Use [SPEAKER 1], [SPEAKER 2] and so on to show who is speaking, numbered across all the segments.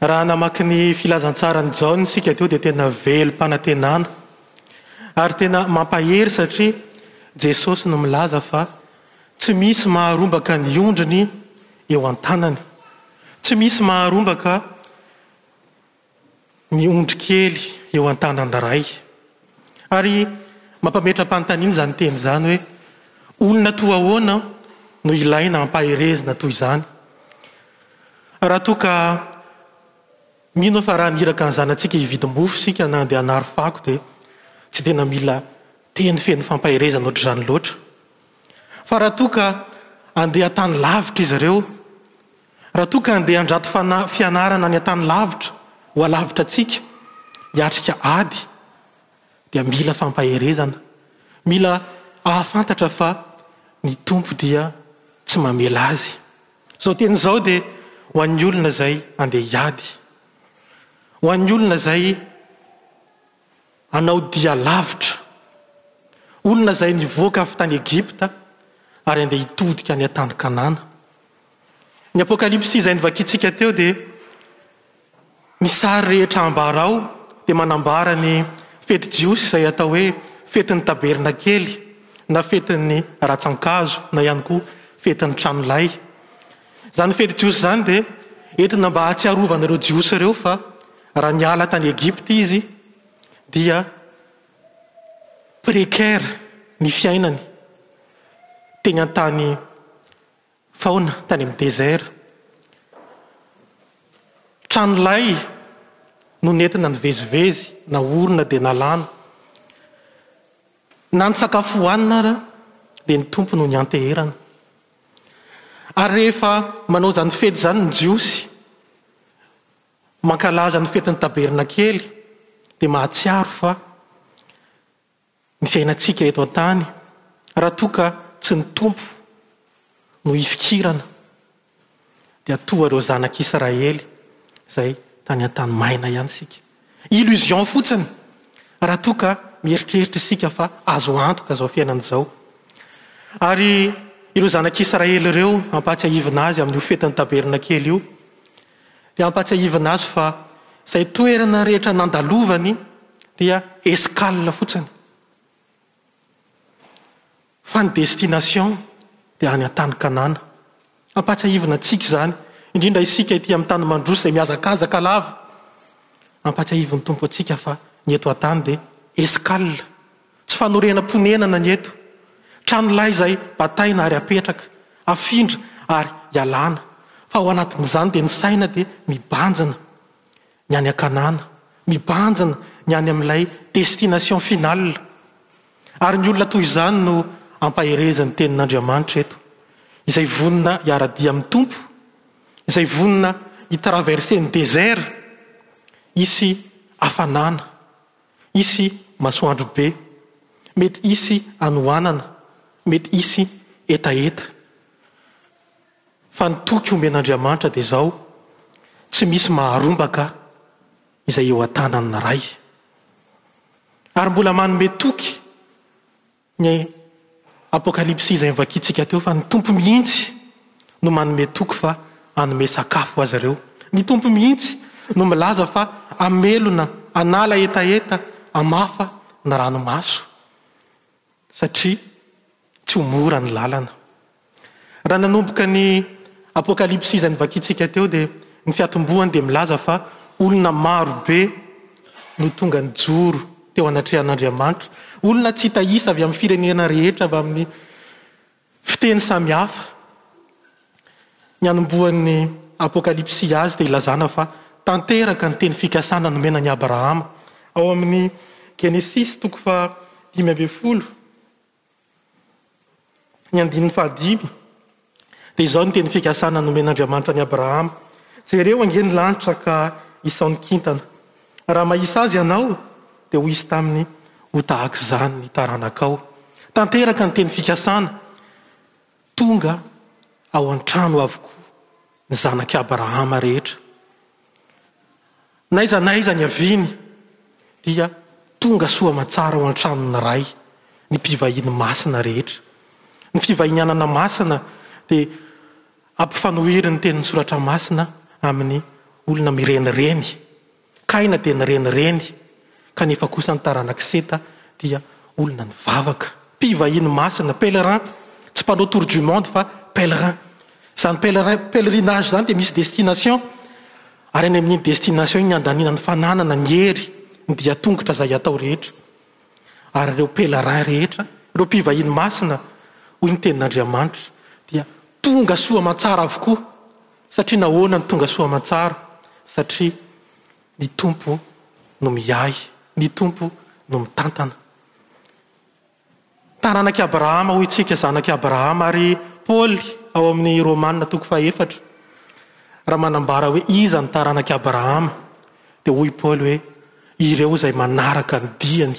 [SPEAKER 1] Raha namaky ny filazantsaran'i Jaona isika teo dia tena velom-panantenana ary tena mampahery satria Jesosy no milaza fa tsy misy maharombaka ny ondriny eo an-tanany. Tsy misy maharombaka ny ondry kely eo an-tanan-dRay. Ary mampametra-panontaniana izany teny izany hoe, olona toa ahoana no ilaina ampaherezina toy izany? Raha toa ka mino aho fa raha niraka ny zanatsika hividim-bofo isika na handeha hanary fako dia tsy tena mila teny feno fampaherezana ohatr'izany loatra. Fa raha toa ka handeha tany lavitra izy ireo, Raha toa ka handeha handrato fanahy fianarana any an-tany lavitra, ho alavitra antsika, hiatrika ady, dia mila fampaherezana. Mila hahafantatra fa ny Tompo dia tsy mamela azy. Izao teny izao dia ho an'ny olona izay handeha hiady, ho an'ny olona izay. Hanao dia lavitra. Olona izay nivoaka avy tany Egypta ary handeha hitodika any an-tany Kanana. Ny Apokalypsy izay novakintsika teo dia ny sary rehetra ambara ao dia manambara ny fety jiosy izay atao hoe fetin'ny tabernakely na fetin'ny ratsan-kazo na ihany koa fetin'ny tranolay. Izany fety jiosy izany dia entina mba hahatsiarovana ireo jiosy ireo fa Raha niala tany Egypta izy dia précaire ny fiainany teny an-tany faona, tany amin'ny désert. Trano lay no nentina nivezivezy, naorina dia nalana. Na ny sakafo hohanina ara dia ny Tompo no nianteherana. Ary rehefa manao izany fety izany ny Jiosy, Mankalaza ny fetin'ny Tabernakely dia mahatsiaro fa ny fiainantsika eto an-tany, raha toa ka tsy ny Tompo no ifikirana, dia toa ireo zanak'Israely izay tany an-tany maina ihany isika. Illusion fotsiny raha toa ka mieritreritra isika fa azo antoka izao fiainana izao. Ary ireo zanak'Israely ireo, ampahatsiahivina azy amin'io fetin'ny Tabernakely io, dia ampatsiahivina azy fa izay toerana rehetra nandalovany dia escale fotsiny, fa ny destination dia any an-tany Kanana. Ampatsiahivina antsika izany, indrindra isika ety amin'ny tany mandroso izay mihazakazaka lava. Ampatsiahivin'ny Tompo antsika fa ny eto an-tany dia escale. Tsy fanorenam-ponenana ny eto. Trano lay izay bataina ary apetraka, afindra ary ialana. Fa ao anatin'izany dia ny saina dia mibanjina ny any an-kanana, mibanjina ny any amin'ilay destination finale. Ary ny olona toy izany no ampaherezan'ny Tenin'Andriamanitra eto, izay vonona hiara-dia amin'ny Tompo, izay vonona hi-traverser ny désert, hisy hafanana. hisy masoandro be, mety hisy hanoanana, mety hisy hetaheta. Fa ny toky omen'Andriamanitra dia izao, Tsy misy maharombaka izay eo an-tanan'ny Ray. Ary mbola manome toky. Ny Apokalypsy izay novakintsika teo fa ny Tompo mihitsy no manome toky fa hanome sakafo ho azy ireo. Ny Tompo mihitsy no milaza fa hamelona, hanala hetaheta, hamafa ny ranomaso satria tsy ho mora ny lalana. Raha nanomboka ny Apokalypsy izay novakintsika teo dia ny fiatombohany dia milaza fa olona maro be no tonga nijoro teo anatrehan'Andriamanitra. Olona tsy hita isa avy amin'ny firenena rehetra, avy amin'ny fiteny samihafa. Ny anombohan'ny Apokalypsy azy dia ilazana fa tanteraka ny teny fikasana nomena an'i Abrahama. Ao amin'ny Genesisy toko faha dimy ambin'ny folo, Ny andininy fahadimy dia izao ny teny fikasana nomen'Andriamanitra an'i Abrahama, Jereo ange ny lanitra ka isaon'ny kintana. Raha mahisa azy ianao, dia ho hisy taminy ho tahaka izany ny taranakao. Tanteraka ny teny fikasana, tonga ao an-trano avokoa ny zanak'i Abrahama rehetra. N'aiza n'aiza niaviany, dia tonga soa aman-tsara ao an-tranon'ny Ray ny mpivahiny masina rehetra. Ny fivahinianana masina dia ampifanohiri ny tenin'ny Soratra Masina amin'ny olona mirenireny. Kaina dia nirenireny. Kanefa kosa ny taranak'i Seta dia olona nivavaka, mpivahiny masina, pèlerin, tsy mpanao tour du monde fa pèlerin. Izany pèlerin, pèlerinage izany dia misy destination, ary any amin'iny destination iny andaniana ny fananana, ny hery, ny dian-tongotra izay atao rehetra. Ary ireo pèlerin rehetra, ireo mpivahiny masina, hoy ny tenin'Andriamanitra, dia tonga soa aman-tsara avokoa. Satria nahoana no tonga soa aman-tsara? Satria. Ny Tompo no miahy, ny Tompo no mitantana. Taranak'i Abrahama hoy isika, zanak'i Abrahama, ary Paoly ao amin'ny Romana toko fahefatra, raha manambara hoe iza ny taranak'i Abrahama, dia hoy Paoly hoe ireo izay manaraka ny diany.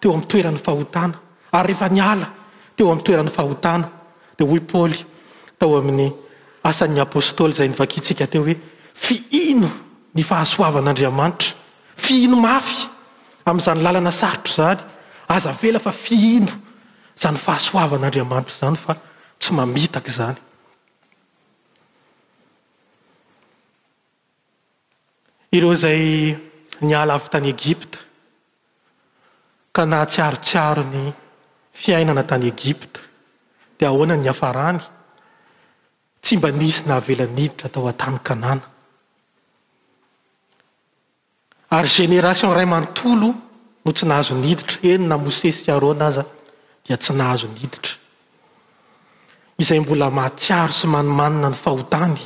[SPEAKER 1] teo amin'ny toeran'ny fahotana, ary rehefa niala teo amin'ny toeran'ny fahotana, dia hoy Paoly tao amin'ny Asan'ny Apostoly izay novakintsika teo hoe, Fihino ny fahasoavan'Andriamanitra, fihino mafy amin'izany lalana sarotra izany, aza avela fa fihino izany fahasoavan'Andriamanitra izany fa tsy mamitaka izany. Ireo izay niala avy tany Egypta ka nahatsiarotsiaro ny fiainana tany Egypta dia ahoana ny niafarany? Tsy mba nisy navela niditra tao an-tany Kanana. Ary génération iray manontolo no tsy nahazo niditra, eny na Mosesy sy Arona aza dia tsy nahazo niditra. Izay mbola mahatsiaro sy manimanina ny fahotany,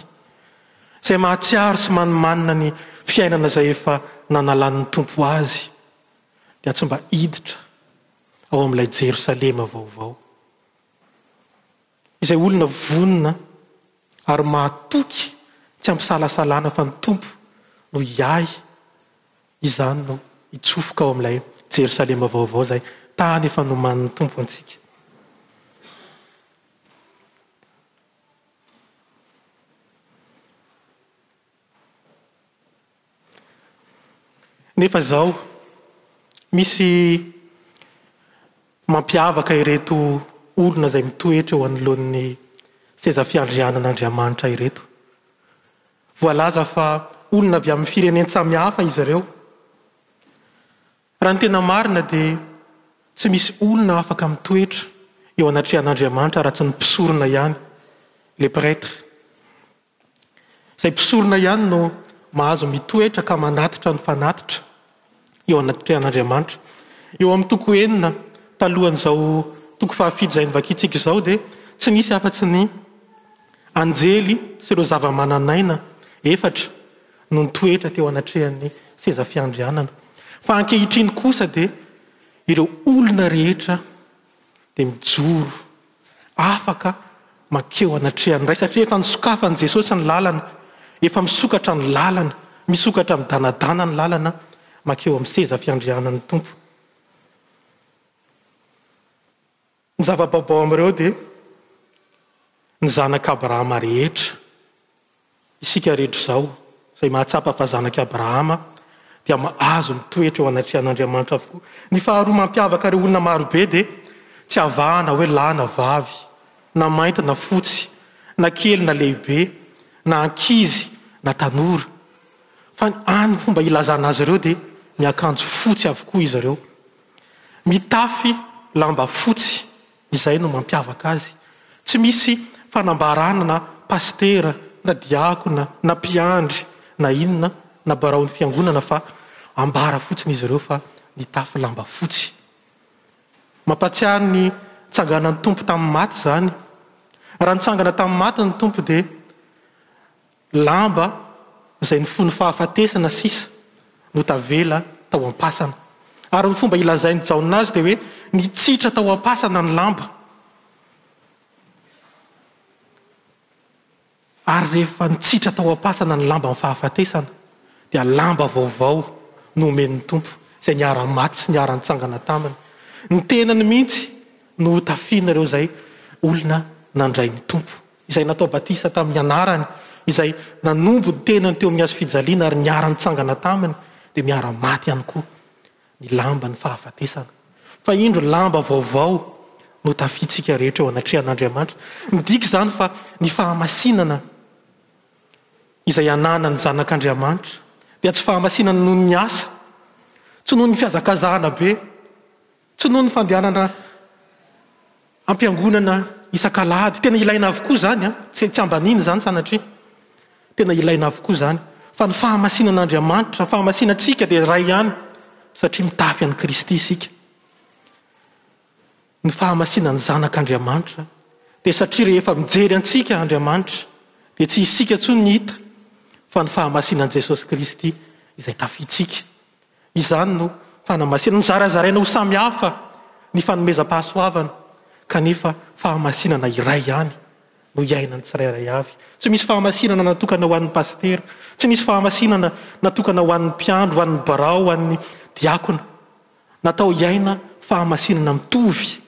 [SPEAKER 1] izay mahatsiaro sy manimanina ny fiainana izay efa nanalan'ny Tompo azy dia tsy mba hiditra ao amin'ilay Jerosalema vaovao. Izay olona vonona ary mahatoky tsy am-pisalasalana fa ny Tompo no hiahy izany no hitsofoka ao amin'ilay Jerosalema vaovao izay tany efa nomanin'ny Tompo antsika. Nefa izao, misy mampiavaka ireto olona izay mitoetra eo anoloan'ny seza fiandrianan'Andriamanitra ireto. Voalaza fa olona avy amin'ny firenen-tsamy hafa izy ireo. Raha ny tena marina dia tsy misy olona afaka mitoetra eo anatrehan'Andriamanitra raha tsy ny mpisorona ihany, les prêtres. Izay mpisorona ihany no mahazo mitoetra ka manatitra ny fanatitra eo anatrehan'Andriamanitra. Eo amin'ny toko enina talohan'izao toko fahafito izay novakiantsika izao dia tsy nisy afa-tsy ny anjely sy ireo zavamananaina efatra no nitoetra teo anatrehan'ny seza fiandrianana. Fa ankehitriny kosa dia ireo olona rehetra dia mijoro afaka mankeo anatrehan'ny Ray, satria efa nosokafan'i Jesosy ny lalana, efa misokatra ny lalana, misokatra midanadana ny lalana mankeo amin'ny seza fiandrianan'ny Tompo. Ny zava-baovao amin'ireo dia ny zanak'Abrahama rehetra. Isika rehetra izao, izay mahatsapa fa zanak'i Abrahama, dia mahazo mitoetra eo anatrehan'Andriamanitra avokoa. Ny faharoa mampiavaka ireo olona marobe dia, tsy avahana hoe lahy na vavy, na mainty na fotsy, na kely na lehibe, na ankizy na tanora, fa ny any fomba ilazana azy ireo dia miakanjo fotsy avokoa izy ireo, mitafy lamba fotsy. Izay no mampiavaka azy. Tsy misy fanambarana na pasitera na diakona na mpiandry na inona na baraon'ny fiangonana fa ambara fotsiny izy ireo fa nitafy lamba fotsy. Mampatsiahy ny tsanganan'ny Tompo tamin'ny maty izany. Raha nitsangana tamin'ny maty ny Tompo dia Lamba izay mifono fahafatesana sisa no tavela tao am-pasana. Ary ny fomba ilazain'i Jaona azy dia hoe nitsitra tao am-pasana ny lamba. Ary rehefa nitsitra tao am-pasana ny lamban'ny fahafatesana, dia lamba vaovao no omen'ny Tompo izay niara-maty sy niara-nitsangana taminy. Ny tenany mihitsy no hotafian'ireo izay olona nandray ny Tompo. izay natao batisa tamin'ny anarany, izay nanombo ny tenany teo amin'ny hazo fijaliana ary niara-nitsangana taminy, dia miara-maty ihany koa, ny lamban'ny fahafatesana. Fa indro lamba vaovao no tafiantsika rehetra eo anatrehan'Andriamanitra. Midika izany fa ny fahamasinana izay ananan'ny zanak'Andriamanitra dia tsy fahamasinana noho ny asa, tsy noho ny fihazakazahana be, Tsy noho ny fandehanana am-piangonana isak'alahady, tena ilaina avokoa izany an, tsy tsy ambaniana izany sanatria, tena ilaina avokoa izany, fa ny fahamasinan'Andriamanitra, ny fahamasinantsika dia iray ihany satria mitafy an'i Kristy isika. Ny fahamasinan'ny Zanak'Andriamanitra dia satria rehefa mijery antsika Andriamanitra dia tsy isika intsony ny hita fa ny fahamasinan'i Jesosy Kristy izay tafintsika. Izany no fanamasinana. Nozarazaraina ho samy hafa ny fanomezam-pahasoavana, kanefa fahamasinana iray ihany no iainan'ny tsirairay avy. Tsy misy fahamasinana natokana ho an'ny pasitera, tsy misy fahamasinana natokana ho an'ny mpiandry, ho an'ny birao, ho an'ny diakona. Natao hiaina fahamasinana mitovy.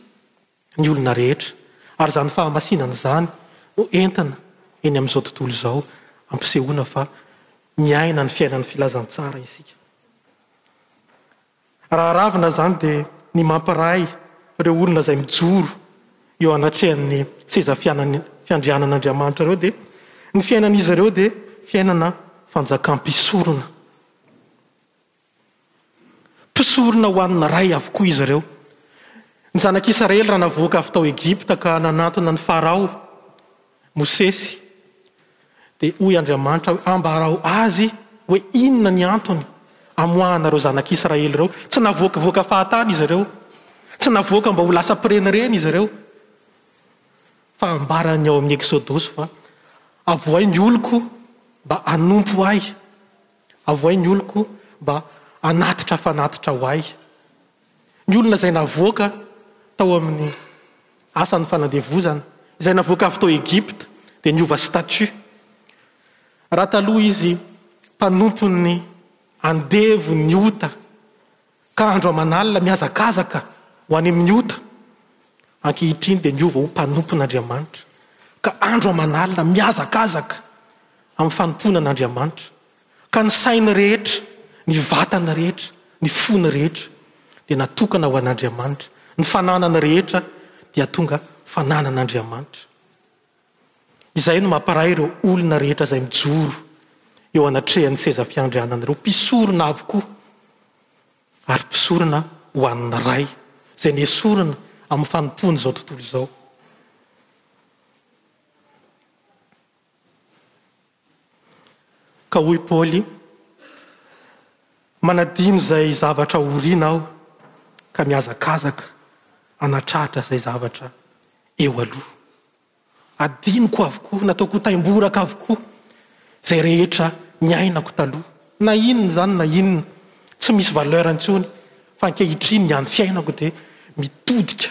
[SPEAKER 1] ny olona rehetra, ary izany fahamasinana izany no entina eny amin'izao tontolo izao ampisehoana fa miaina ny fiainan'ny filazantsara isika. Raha aravina izany dia ny mampiray ireo olona izay mijoro eo anatrehan'ny seza fianany fiandrianan'Andriamanitra ireo dia ny fiainan'izy ireo dia fiainana fanjakam-pisorona. Mpisorona ho an'ny Ray avokoa izy ireo. Ny Zanak'Israely raha navoaka avy tao Egypta ka nanantona an'i Farao, Mosesy, dia hoy Andriamanitra hoe, Ambarao azy hoe inona ny antony amoahana ireo Zanak'Israely ireo. Tsy navoakavoaka fahatany izy ireo. Tsy navoaka mba ho lasa mpirenireny izy ireo. Fa ambaran'ny ao amin'ny Eksodosy fa, Avohay ny oloko mba hanompo Ahy. Avohay ny oloko mba hanatitra fanatitra ho Ahy. Ny olona izay navoaka tao amin'ny asan'ny fanandevozana, izay navoaka avy tao Egypta, dia niova statut. Raha taloha izy mpanompon'ny andevo ny ota, Ka andro aman'alina mihazakazaka ho any amin'ny ota, ankehitriny dia niova ho mpanompon'Andriamanitra. Ka andro aman'alina mihazakazaka amin'ny fanompoana an'Andriamanitra. Ka ny sainy rehetra, ny vatany rehetra, ny fony rehetra dia natokana ho an'Andriamanitra. Ny fananany rehetra dia tonga fananan'Andriamanitra. Izay no mampiray ireo olona rehetra izay mijoro eo anatrehan'ny seza fiandrianana ireo, mpisorona avokoa ary mpisorona ho an'ny Ray izay nesorina amin'ny fanompoan'izao tontolo izao. Ka hoy Paoly, Manadino izay zavatra aoriana aho, ka mihazakazaka hanatratra izay zavatra eo aloha. Adinoko avokoa, nataoko ho taimboraka avokoa izay rehetra niainako taloha. Na inona izany na inona, tsy misy valeur intsony, fa ankehitriny ny an'ny fiainako dia mitodika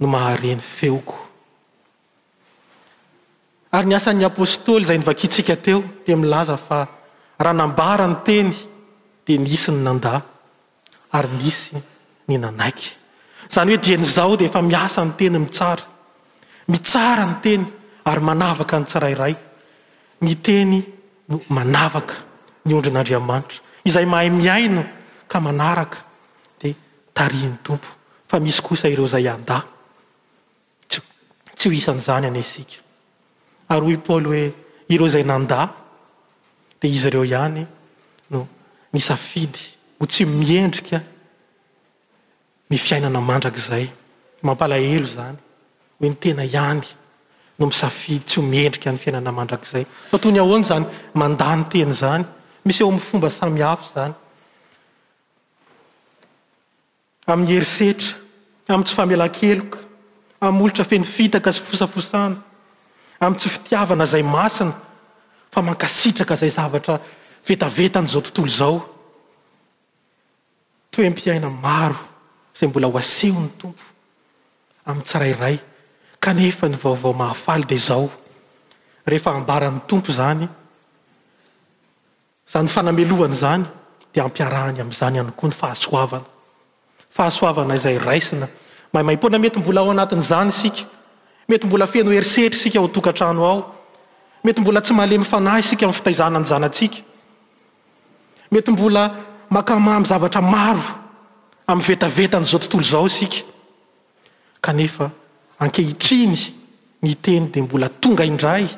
[SPEAKER 1] no mahare ny feoko. Ary ny asan'ny Apostoly izay novakintsika teo dia milaza fa raha nambara ny teny dia nisy ny nandà ary nisy ny nanaiky. Izany hoe dieny izao dia efa miasa ny teny mitsara. Mitsara ny teny ary manavaka ny tsirairay. Ny teny no manavaka ny ondrin'Andriamanitra. Izay mahay mihaino ka manaraka dia Tarihin'ny Tompo, fa misy kosa ireo izay handà. Tsy, tsy ho isan'izany anie isika. Ary hoy Paoly hoe, Ireo izay nandà, dia izy ireo ihany no nisafidy ho tsy miendrika ny fiainana mandrakizay. Mampalahelo izany, hoe ny tena ihany no misafidy tsy ho miendrika ny fiainana mandrakizay. Fa toy ny ahoana izany mandà ny tena izany? Miseho amin'ny fomba samihafa izany. amin'ny herisetra, amin'ny tsy famelan-keloka, amin'ny molotra feno fitaka sy fosafosana, amin'ny tsy fitiavana izay masina fa mankasitraka izay zavatra vetavetan'izao tontolo izao. Toe-mpiaina maro izay mbola ho asehon'ny Tompo amin'ny tsirairay, kanefa ny vaovao mahafaly dia izao, rehefa ambaran'ny Tompo izany, Izany fanamelohana izany dia ampiarahany amin'izany ihany koa ny fahasoavana. Fahasoavana izay raisina maimaim-poana. Mety mbola ao anatin'izany isika. Mety mbola feno herisetra isika ao an-tokantrano ao. Mety mbola tsy malemy fanahy isika amin'ny fitaizana ny zanatsika. Mety mbola mankamamy zavatra maro amin'ny vetavetan'izao tontolo izao isika. Kanefa ankehitriny ny teny dia mbola tonga indray,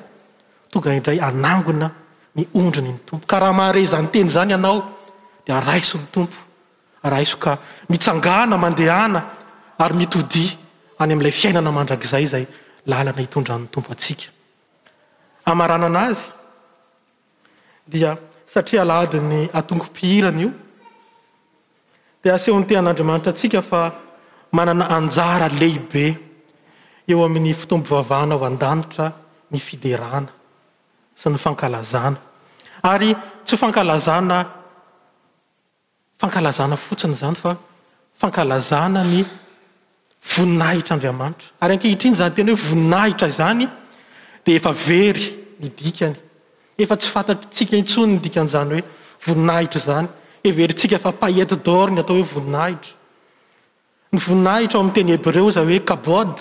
[SPEAKER 1] tonga indray hanangona ny ondriny ny Tompo. Ka raha mahare izany teny izany ianao dia raiso ny Tompo, raiso ka mitsangàna mandehana ary mitodia any amin'ilay fiainana mandrakizay izay lalana itondran'ny Tompo antsika. Hamaranana azy. dia satria Alahadin'ny Antonkom-pihirana io, dia asehon'ny Tenin'Andriamanitra antsika fa manana anjara lehibe eo amin'ny fotoam-pivavahana ao an-danitra ny fiderana sy ny fankalazana. Ary tsy fankalazana Fankalazana fotsiny izany fa fankalazana ny voninahitr'Andriamanitra. Ary ankehitriny izany teny hoe voninahitra izany dia efa very ny dikany. Efa tsy fantatritsika intsony ny dikan'izany hoe voninahitra izany. Heverintsika fa paillettes d'or ny atao hoe voninahitra. Ny voninahitra ao amin'ny teny hebreo izay hoe kabod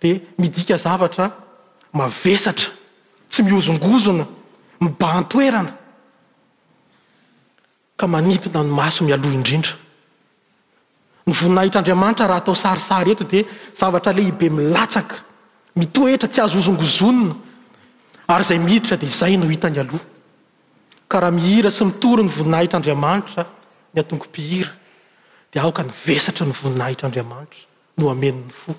[SPEAKER 1] dia midika zavatra mavesatra, tsy mihozongozona, mibahan-toerana, ka manintona ny maso mialoha indrindra. Ny voninahitr'Andriamanitra raha atao sarisary eto dia zavatra lehibe milatsaka, mitoetra, tsy azo hozongozonina, ary izay miditra dia izay no hitany aloha. Ka raha mihira sy mitory ny voninahitr'Andriamanitra ny antonkom-pihira, dia aoka ny vesatry ny voninahitr'Andriamanitra no hameno ny fo.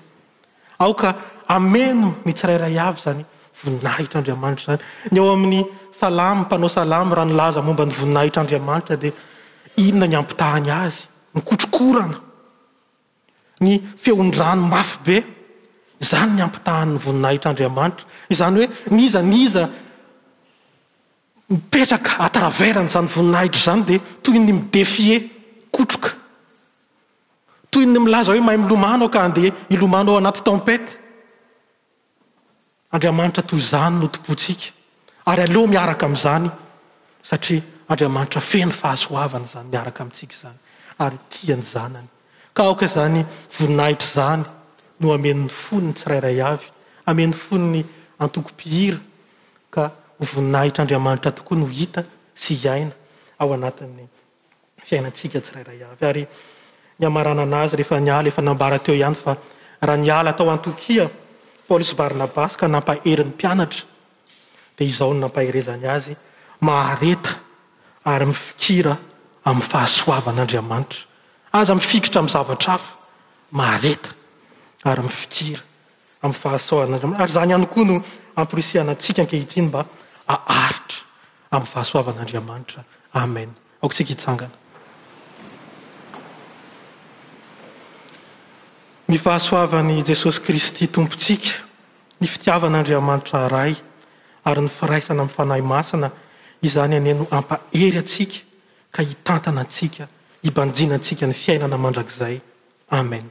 [SPEAKER 1] Aoka hameno ny tsirairay avy izany voninahitr'Andriamanitra izany. Ny ao amin'ny Salamo, mpanao Salamo raha nilaza momba ny voninahitr'Andriamanitra dia inona ny ampitahany azy? Mikotrokorana. Ny feon-drano mafy be, izany ny ampitahan'ny voninahitr'Andriamanitra. Izany hoe n'iza n'iza mipetraka à travers an'izany voninahitra izany dia toy ny mi-defier, kotroka. Toy ny milaza hoe mahay milomano aho ka andeha hilomano ao anaty tempête. Andriamanitra toy izany no tompontsika, ary aleo miaraka amin'izany satria Andriamanitra feno fahasoavana izany miaraka amintsika izany ary tia ny zanany. Ka aoka izany voninahitra izany no amen'ny fon'ny tsirairay avy, amen'ny fon'ny antoko mpihira ka ho voninahitr'Andriamanitra tokoa no hita sy hiaina ao anatin'ny fiainantsika tsirairay avy. Ary ny hamaranana azy rehefa niala, efa nambara teo ihany fa raha niala tao Antiokia Paoly sy Barnabasy ka nampahery ny mpianatra, dia izao no nampaherezany azy, Mahareta ary mifikira amin'ny fahasoavan'Andriamanitra. Aza mifikitra amin'ny zavatra hafa. Mahareta ary mifikira amin'ny fahasoavan'Andriamanitra. Ary izany ihany koa no amporisihana antsika ankehitriny mba haharitra amin'ny fahasoavan'Andriamanitra. Amen. Aoka isika hitsangana. Ny fahasoavan'i Jesosy Kristy Tompontsika, ny fitiavan'Andriamanitra Ray, ary ny firaisana amin'ny Fanahy Masina, izany anie no hampahery antsika ka hitantana antsika, hibanjinantsika ny fiainana mandrakizay. Amen.